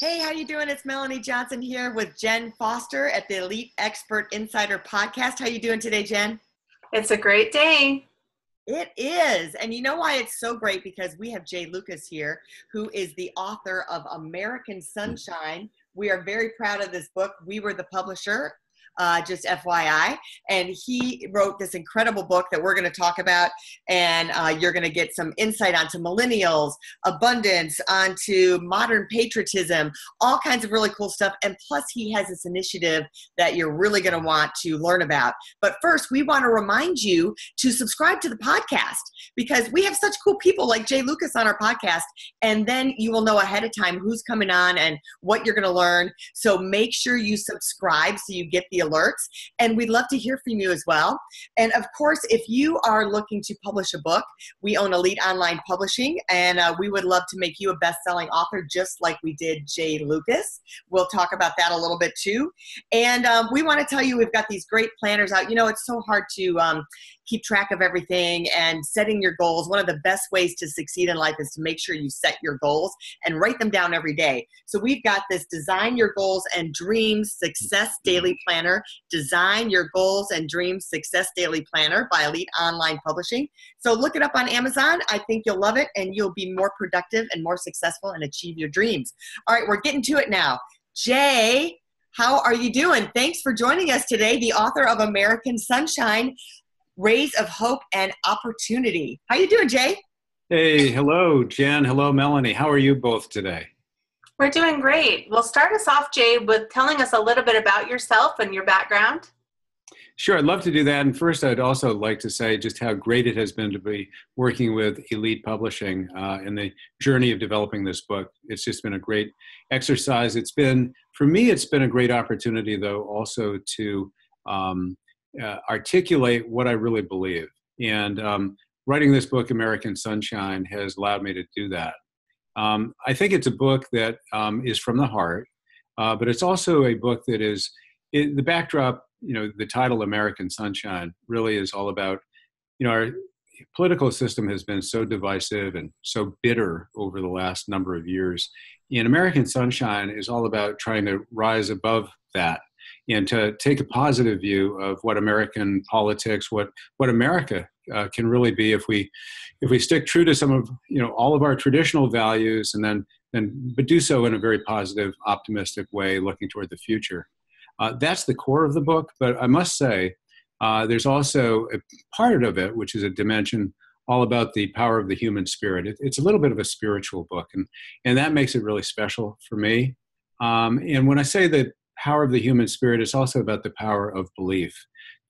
Hey, how you doing? It's Melanie Johnson here with Jen Foster at the Elite Expert Insider Podcast. How you doing today, Jen? It's a great day. It is. And you know why it's so great? Because we have Jay Lucas here, who is the author of American Sunshine. We are very proud of this book. We were the publisher uh, just FYI. And he wrote this incredible book that we're going to talk about. And uh, you're going to get some insight onto millennials, abundance, onto modern patriotism, all kinds of really cool stuff. And plus, he has this initiative that you're really going to want to learn about. But first, we want to remind you to subscribe to the podcast because we have such cool people like Jay Lucas on our podcast. And then you will know ahead of time who's coming on and what you're going to learn. So make sure you subscribe so you get the alerts. And we'd love to hear from you as well. And of course, if you are looking to publish a book, we own Elite Online Publishing, and uh, we would love to make you a best selling author just like we did Jay Lucas. We'll talk about that a little bit too. And um, we want to tell you we've got these great planners out. You know, it's so hard to um, keep track of everything and setting your goals. One of the best ways to succeed in life is to make sure you set your goals and write them down every day. So we've got this Design Your Goals and Dreams Success Daily Planner. Design Your Goals and Dreams Success Daily Planner by Elite Online Publishing. So look it up on Amazon. I think you'll love it and you'll be more productive and more successful and achieve your dreams. All right, we're getting to it now. Jay, how are you doing? Thanks for joining us today, the author of American Sunshine rays of hope and opportunity. How you doing, Jay? Hey, hello, Jen. Hello, Melanie. How are you both today? We're doing great. Well, start us off, Jay, with telling us a little bit about yourself and your background. Sure, I'd love to do that. And first, I'd also like to say just how great it has been to be working with Elite Publishing uh, in the journey of developing this book. It's just been a great exercise. It's been, for me, it's been a great opportunity, though, also to um, uh, articulate what I really believe. And um, writing this book, American Sunshine, has allowed me to do that. Um, I think it's a book that um, is from the heart, uh, but it's also a book that is it, the backdrop. You know, the title "American Sunshine" really is all about. You know, our political system has been so divisive and so bitter over the last number of years. And American Sunshine is all about trying to rise above that and to take a positive view of what American politics, what what America uh, can really be if we if we stick true to some of you know all of our traditional values and then then but do so in a very positive, optimistic way, looking toward the future. Uh, that's the core of the book. But I must say, uh, there's also a part of it which is a dimension all about the power of the human spirit. It, it's a little bit of a spiritual book, and and that makes it really special for me. Um, and when I say that power of the human spirit is also about the power of belief.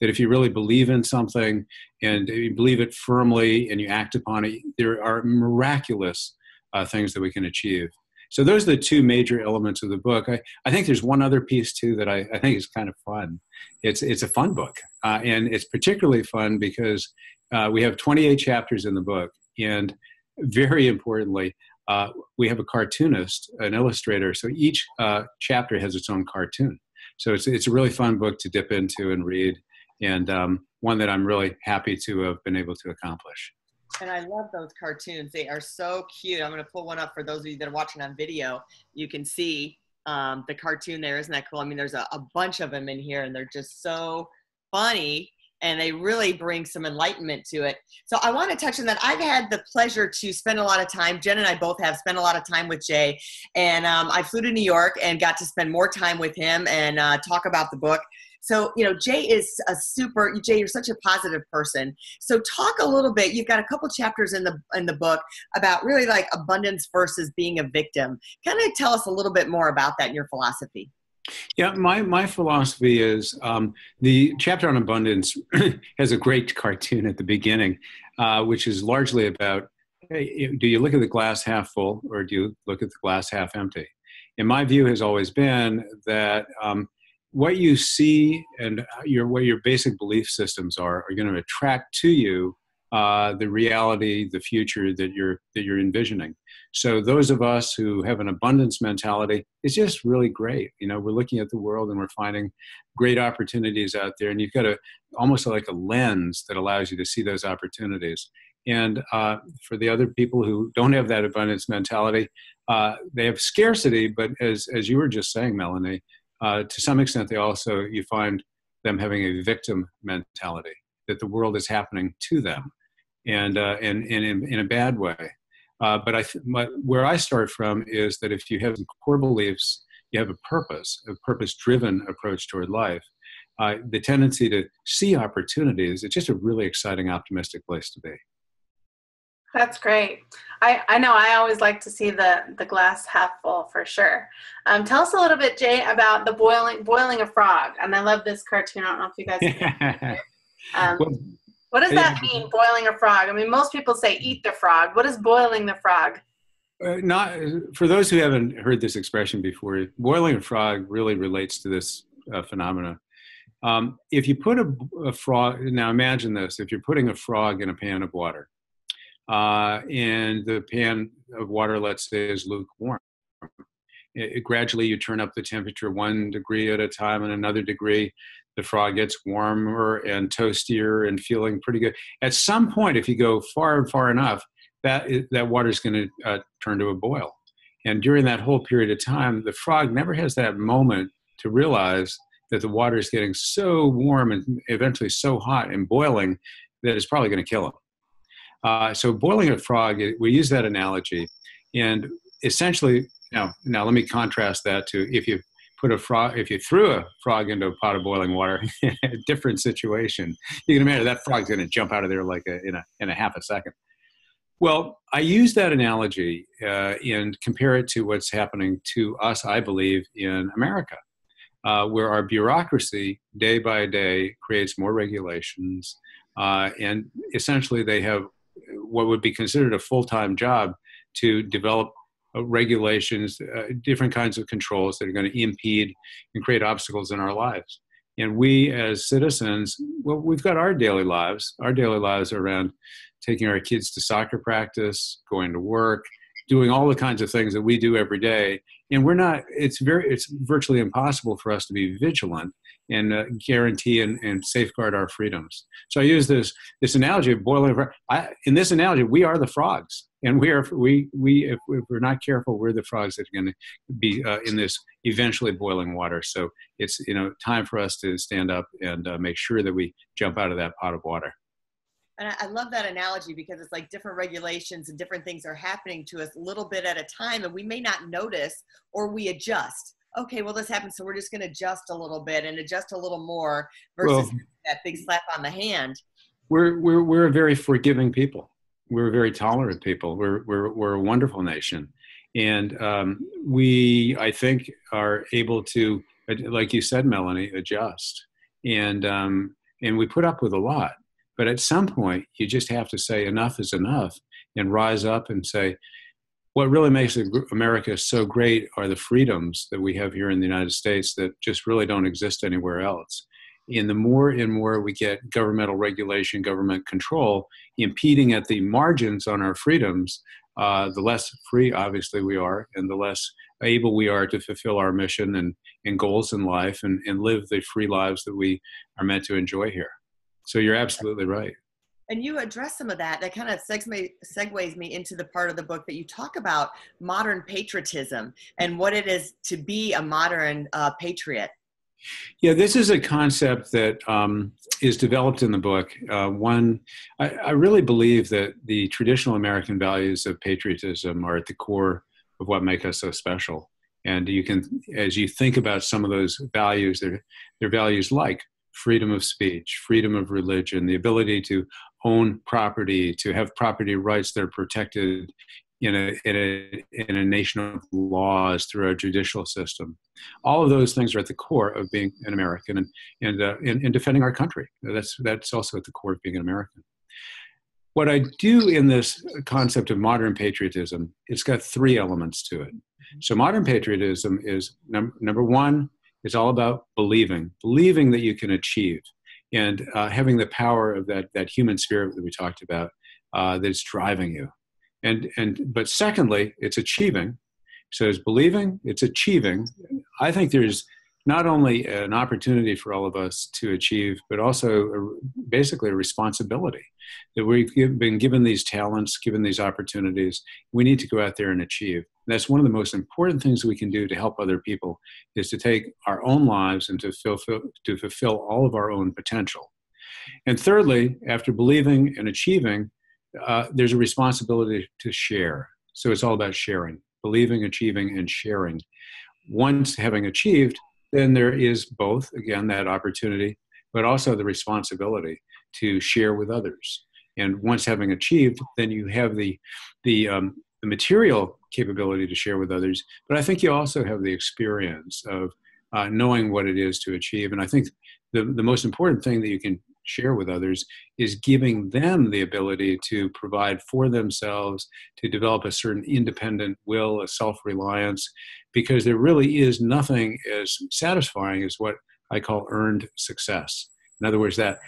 That if you really believe in something and you believe it firmly and you act upon it, there are miraculous uh, things that we can achieve. So those are the two major elements of the book. I, I think there's one other piece too that I, I think is kind of fun. It's it's a fun book, uh, and it's particularly fun because uh, we have 28 chapters in the book, and very importantly, uh, we have a cartoonist, an illustrator. So each uh, chapter has its own cartoon. So it's, it's a really fun book to dip into and read, and um, one that I'm really happy to have been able to accomplish. And I love those cartoons. They are so cute. I'm going to pull one up for those of you that are watching on video. You can see um, the cartoon there. Isn't that cool? I mean, there's a, a bunch of them in here, and they're just so funny and they really bring some enlightenment to it. So I want to touch on that. I've had the pleasure to spend a lot of time. Jen and I both have spent a lot of time with Jay, and um, I flew to New York and got to spend more time with him and uh, talk about the book. So you know, Jay is a super. Jay, you're such a positive person. So talk a little bit. You've got a couple chapters in the in the book about really like abundance versus being a victim. Kind of tell us a little bit more about that in your philosophy. Yeah, my, my philosophy is um, the chapter on abundance has a great cartoon at the beginning, uh, which is largely about hey, do you look at the glass half full or do you look at the glass half empty? And my view has always been that um, what you see and your what your basic belief systems are are going to attract to you uh, the reality, the future that you're that you're envisioning. So those of us who have an abundance mentality, it's just really great. You know, we're looking at the world and we're finding great opportunities out there, and you've got a almost like a lens that allows you to see those opportunities. And uh, for the other people who don't have that abundance mentality, uh, they have scarcity. But as as you were just saying, Melanie, uh, to some extent, they also you find them having a victim mentality that the world is happening to them and uh, and, and in, in, a bad way. Uh, but I th- my, where I start from is that if you have core beliefs, you have a purpose, a purpose-driven approach toward life. Uh, the tendency to see opportunities, it's just a really exciting, optimistic place to be. That's great. I, I know I always like to see the, the glass half full for sure. Um, tell us a little bit, Jay, about the boiling boiling a frog. And I love this cartoon. I don't know if you guys. um, well, what does that mean, boiling a frog? I mean, most people say eat the frog. What is boiling the frog? Uh, not for those who haven't heard this expression before. Boiling a frog really relates to this uh, phenomena. Um, if you put a, a, frog, now imagine this: if you're putting a frog in a pan of water, uh, and the pan of water, let's say, is lukewarm, it, it, gradually you turn up the temperature one degree at a time and another degree the frog gets warmer and toastier and feeling pretty good. At some point, if you go far and far enough, that that water is going to uh, turn to a boil. And during that whole period of time, the frog never has that moment to realize that the water is getting so warm and eventually so hot and boiling that it's probably going to kill him. Uh, so boiling a frog, we use that analogy, and essentially, now, now let me contrast that to if you put a frog, if you threw a frog into a pot of boiling water, a different situation. You can imagine that frog's going to jump out of there like a, in a in a half a second. Well, I use that analogy uh, and compare it to what's happening to us, I believe, in America, uh, where our bureaucracy day by day creates more regulations, uh, and essentially they have what would be considered a full time job to develop uh, regulations, uh, different kinds of controls that are going to impede and create obstacles in our lives. And we as citizens, well, we've got our daily lives. Our daily lives are around taking our kids to soccer practice, going to work, doing all the kinds of things that we do every day. And we're not, it's very, it's virtually impossible for us to be vigilant and uh, guarantee and, and, safeguard our freedoms. So I use this this analogy of boiling. I, in this analogy, we are the frogs, and we are we we if, we're not careful, we're the frogs that are going to be uh, in this eventually boiling water. So it's you know time for us to stand up and uh, make sure that we jump out of that pot of water. And I love that analogy because it's like different regulations and different things are happening to us a little bit at a time, and we may not notice or we adjust okay, well, this happened, so we're just going to adjust a little bit and adjust a little more versus well, that big slap on the hand. We're, we're, we're a very forgiving people. We're a very tolerant people. We're, we're, we're a wonderful nation. And um, we, I think, are able to, like you said, Melanie, adjust. And, um, and we put up with a lot. But at some point, you just have to say enough is enough and rise up and say, what really makes America so great are the freedoms that we have here in the United States that just really don't exist anywhere else. And the more and more we get governmental regulation, government control impeding at the margins on our freedoms, uh, the less free, obviously, we are, and the less able we are to fulfill our mission and, and goals in life and, and live the free lives that we are meant to enjoy here. So you're absolutely right. And you address some of that. That kind of segues, segues me into the part of the book that you talk about modern patriotism and what it is to be a modern uh, patriot. Yeah this is a concept that um, is developed in the book. Uh, one I, I really believe that the traditional american values of patriotism are at the core of what make us so special. And you can as you think about some of those values they're, they're values like freedom of speech, freedom of religion, the ability to own property, to have property rights that are protected in a, in a, in a nation of laws through our judicial system. All of those things are at the core of being an American and, and, uh, defending our country. That's, that's also at the core of being an American. what I do in this concept of modern patriotism, it's got three elements to it. So modern patriotism is num- number one, it's all about believing, believing that you can achieve, and uh, having the power of that that human spirit that we talked about uh, that's driving you. And and but secondly, it's achieving. So it's believing, it's achieving. I think there's not only an opportunity for all of us to achieve, but also a, basically a responsibility that we've been given these talents, given these opportunities. We need to go out there and achieve. And that's one of the most important things we can do to help other people is to take our own lives and to fulfill, to fulfill all of our own potential. And thirdly, after believing and achieving, uh, there's a responsibility to share. So it's all about sharing, believing, achieving, and sharing. Once having achieved, then there is both, again, that opportunity, but also the responsibility to share with others. And once having achieved, then you have the, the, um, the material capability to share with others, but I think you also have the experience of uh, knowing what it is to achieve. And I think the, the most important thing that you can share with others is giving them the ability to provide for themselves, to develop a certain independent will, a self reliance, because there really is nothing as satisfying as what I call earned success. In other words, that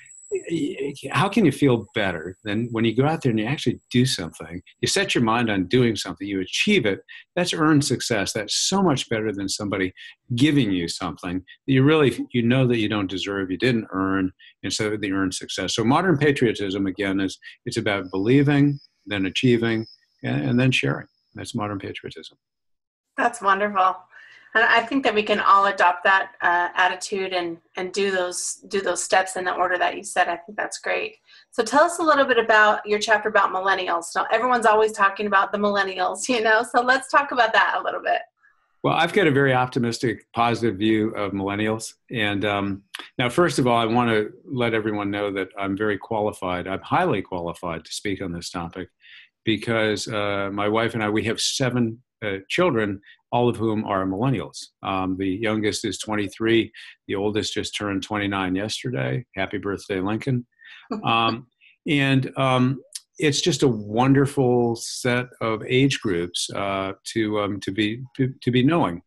how can you feel better than when you go out there and you actually do something? You set your mind on doing something you achieve it that's earned success. That's so much better than somebody giving you something that you really you know that you don't deserve you didn't earn instead of the earned success. So modern patriotism again is it's about believing then achieving and, and then sharing. That's modern patriotism that's wonderful and I think that we can all adopt that uh, attitude and and do those do those steps in the order that you said. I think that's great. So tell us a little bit about your chapter about millennials. Now everyone's always talking about the millennials, you know. So let's talk about that a little bit. Well, I've got a very optimistic, positive view of millennials. And um, now, first of all, I want to let everyone know that I'm very qualified. I'm highly qualified to speak on this topic because uh, my wife and I, we have seven uh, children all of whom are millennials. Um, the youngest is 23. The oldest just turned 29 yesterday. Happy birthday, Lincoln. Um, and um, it's just a wonderful set of age groups uh, to um, to be to, to be knowing.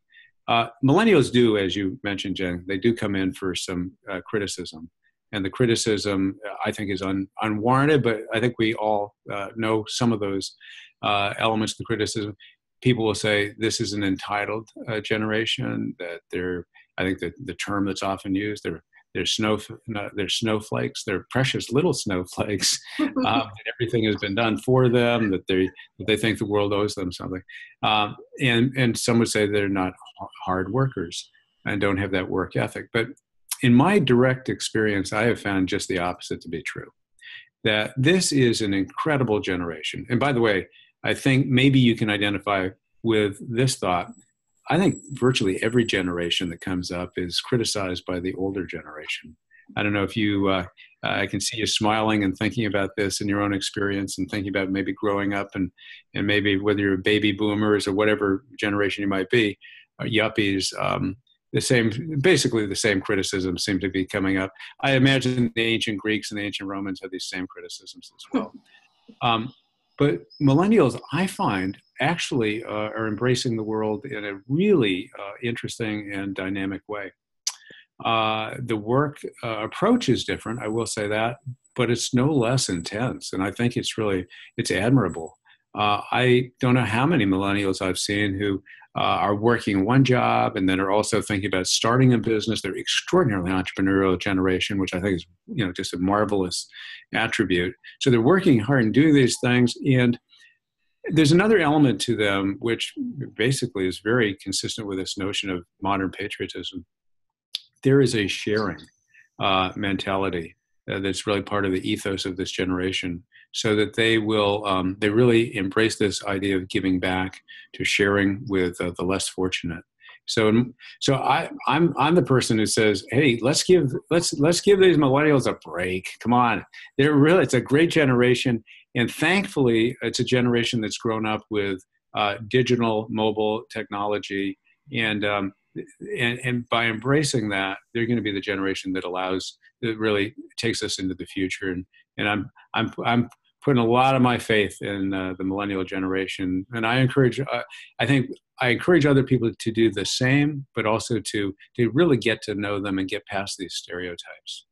Uh, millennials do, as you mentioned, Jen, they do come in for some uh, criticism, and the criticism I think is un, unwarranted. But I think we all uh, know some of those uh, elements of the criticism people will say this is an entitled uh, generation that they're i think that the term that's often used they're they're snow they're snowflakes they're precious little snowflakes um, everything has been done for them that they that they think the world owes them something. Um, and and some would say they're not hard workers and don't have that work ethic. But in my direct experience i have found just the opposite to be true that this is an incredible generation. And by the way I think maybe you can identify with this thought. I think virtually every generation that comes up is criticized by the older generation. I don't know if you, uh, I can see you smiling and thinking about this in your own experience and thinking about maybe growing up and, and maybe whether you're baby boomers or whatever generation you might be, uh, yuppies, um, the same, basically the same criticisms seem to be coming up. I imagine the ancient Greeks and the ancient Romans had these same criticisms as well. Um, but millennials, I find, actually uh, are embracing the world in a really uh, interesting and dynamic way. Uh, the work uh, approach is different, I will say that, but it's no less intense, and I think it's really it's admirable. Uh, I don't know how many millennials I've seen who uh, are working one job and then are also thinking about starting a business. They're extraordinarily entrepreneurial generation, which I think is you know just a marvelous attribute. So they're working hard and doing these things, and there's another element to them which basically is very consistent with this notion of modern patriotism. There is a sharing uh, mentality uh, that's really part of the ethos of this generation so that they will um, they really embrace this idea of giving back to sharing with uh, the less fortunate so so i i'm i'm the person who says hey let's give let's let's give these millennials a break come on they're really it's a great generation and thankfully it's a generation that's grown up with uh, digital mobile technology and um, and, and by embracing that, they're going to be the generation that allows that really takes us into the future. And and I'm I'm I'm putting a lot of my faith in uh, the millennial generation, and I encourage. Uh, I think I encourage other people to do the same, but also to to really get to know them and get past these stereotypes.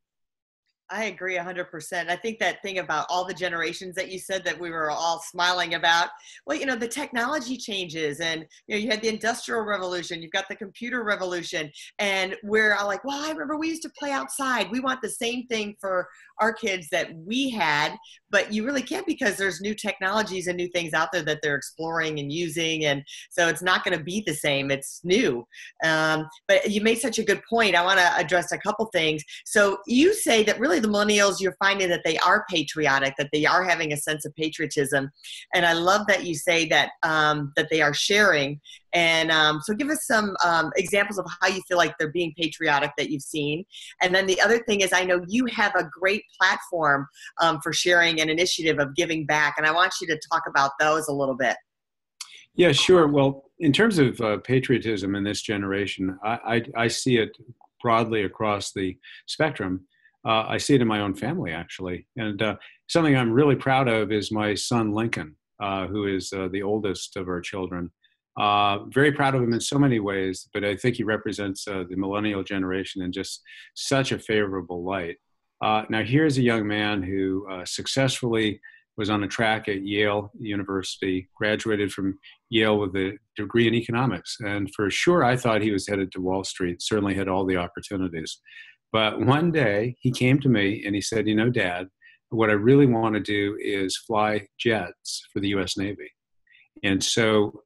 I agree 100%. I think that thing about all the generations that you said that we were all smiling about, well, you know, the technology changes and, you know, you had the industrial revolution, you've got the computer revolution, and we're all like, well, I remember we used to play outside. We want the same thing for our kids that we had, but you really can't because there's new technologies and new things out there that they're exploring and using. And so it's not going to be the same. It's new. Um, but you made such a good point. I want to address a couple things. So you say that really the millennials, you're finding that they are patriotic, that they are having a sense of patriotism. And I love that you say that, um, that they are sharing. And um, so give us some um, examples of how you feel like they're being patriotic that you've seen. And then the other thing is, I know you have a great platform um, for sharing an initiative of giving back. And I want you to talk about those a little bit. Yeah, sure. Well, in terms of uh, patriotism in this generation, I, I, I, see it broadly across the spectrum. Uh, I see it in my own family, actually. And uh, something I'm really proud of is my son, Lincoln, uh, who is uh, the oldest of our children. Uh, very proud of him in so many ways, but I think he represents the millennial generation in just such a favorable light. Uh, now, here's a young man who uh, successfully was on a track at Yale University, graduated from Yale with a degree in economics. And for sure, I thought he was headed to Wall Street, certainly had all the opportunities. But one day he came to me and he said, You know, Dad, what I really want to do is fly jets for the US Navy. And so,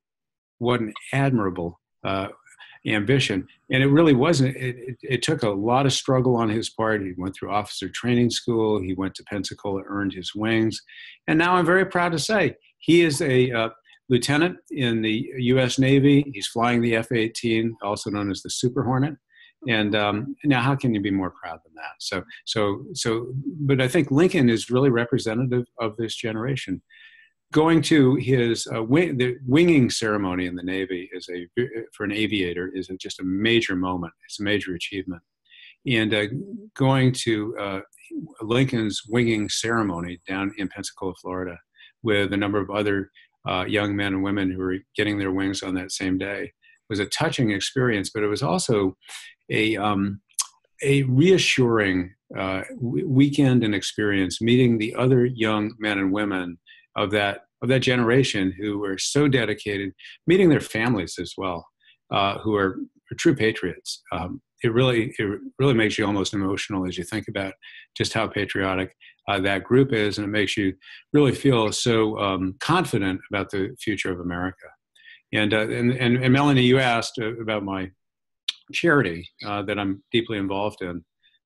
what an admirable uh, ambition. And it really wasn't, it, it, it, took a lot of struggle on his part. He went through officer training school, he went to Pensacola, earned his wings. And now I'm very proud to say he is a uh, lieutenant in the US Navy. He's flying the F 18, also known as the Super Hornet. And um, now, how can you be more proud than that? So, so, so, but I think Lincoln is really representative of this generation going to his uh, wing, the winging ceremony in the Navy is a for an aviator is just a major moment. It's a major achievement, and uh, going to uh, Lincoln's winging ceremony down in Pensacola, Florida, with a number of other uh, young men and women who were getting their wings on that same day was a touching experience. But it was also a um, a reassuring uh, weekend and experience meeting the other young men and women of that of that generation who were so dedicated, meeting their families as well, uh, who are, are, true patriots. Um, it really it really makes you almost emotional as you think about just how patriotic uh, that group is, and it makes you really feel so um, confident about the future of America. And, uh, and, and and Melanie, you asked uh, about my charity uh, that I'm deeply involved in,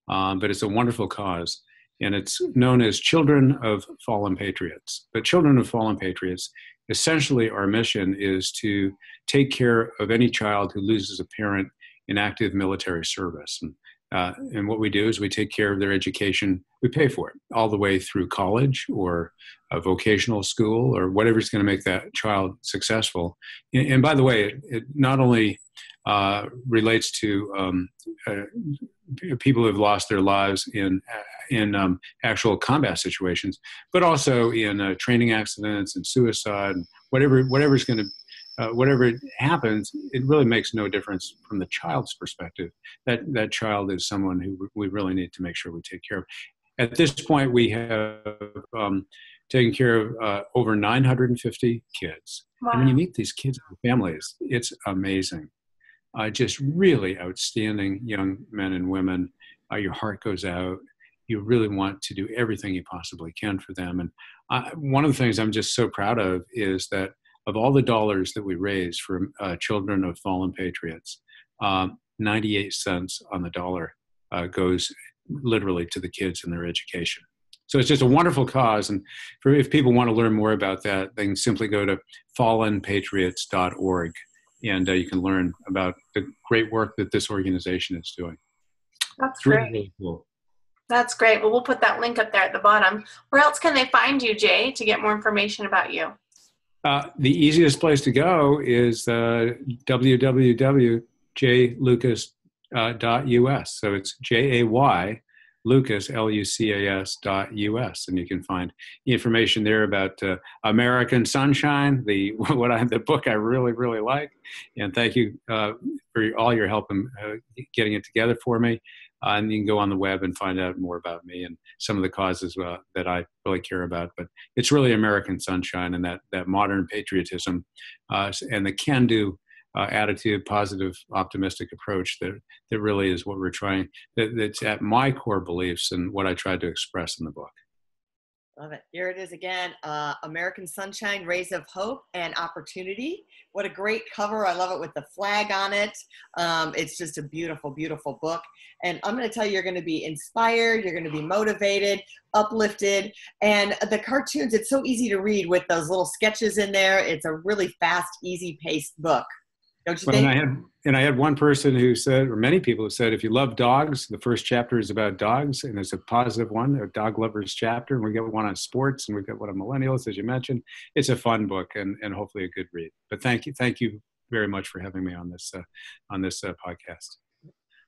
um, but it's a wonderful cause and it's known as Children of Fallen Patriots. But Children of Fallen Patriots, essentially, our mission is to take care of any child who loses a parent in active military service. And, uh, and what we do is we take care of their education. We pay for it all the way through college or a vocational school or whatever's going to make that child successful. And, and by the way, it, it not only uh, relates to um, uh, people who have lost their lives in in um, actual combat situations, but also in uh, training accidents and suicide, and whatever whatever's going to uh, whatever happens, it really makes no difference from the child's perspective. That that child is someone who we really need to make sure we take care of. At this point, we have um, taken care of uh, over 950 kids. Wow. And when you meet these kids and families, it's amazing uh, just really outstanding young men and women. Uh, your heart goes out. You really want to do everything you possibly can for them. And I, one of the things I'm just so proud of is that of all the dollars that we raise for uh, children of fallen patriots, um, 98 cents on the dollar uh, goes literally to the kids and their education. So it's just a wonderful cause. And for, if people want to learn more about that, they can simply go to fallenpatriots.org and uh, you can learn about the great work that this organization is doing. That's great. Really cool. That's great. Well, we'll put that link up there at the bottom. Where else can they find you, Jay, to get more information about you? Uh, the easiest place to go is uh, www.jaylucas.us. So it's J A Y Lucas, L-U-C-A-S dot U-S. And you can find information there about uh, American Sunshine, the, what I, the book I really, really like. And thank you uh, for all your help in uh, getting it together for me. Uh, and you can go on the web and find out more about me and some of the causes uh, that I really care about. But it's really American Sunshine and that, that modern patriotism uh, and the can-do uh, attitude, positive, optimistic approach that, that really is what we're trying, that, that's at my core beliefs and what I tried to express in the book. Love it. Here it is again uh, American Sunshine, Rays of Hope and Opportunity. What a great cover. I love it with the flag on it. Um, it's just a beautiful, beautiful book. And I'm going to tell you, you're going to be inspired, you're going to be motivated, uplifted. And the cartoons, it's so easy to read with those little sketches in there. It's a really fast, easy paced book. Don't you think? And I had and I had one person who said, or many people who said, if you love dogs, the first chapter is about dogs, and it's a positive one, a dog lovers chapter. And we got one on sports, and we've got one on millennials, as you mentioned. It's a fun book, and and hopefully a good read. But thank you, thank you very much for having me on this uh, on this uh, podcast.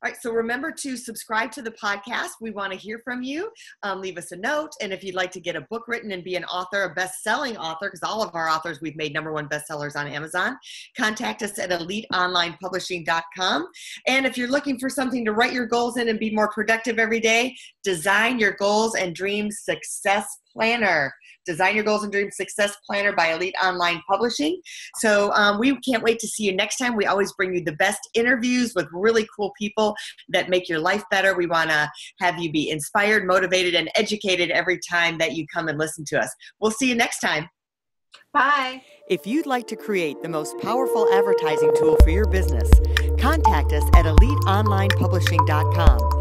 All right, so remember to subscribe to the podcast. We want to hear from you. Um, leave us a note. And if you'd like to get a book written and be an author, a best selling author, because all of our authors, we've made number one bestsellers on Amazon, contact us at eliteonlinepublishing.com. And if you're looking for something to write your goals in and be more productive every day, design your goals and dreams success planner. Design Your Goals and Dreams Success Planner by Elite Online Publishing. So um, we can't wait to see you next time. We always bring you the best interviews with really cool people that make your life better. We want to have you be inspired, motivated, and educated every time that you come and listen to us. We'll see you next time. Bye. If you'd like to create the most powerful advertising tool for your business, contact us at eliteonlinepublishing.com,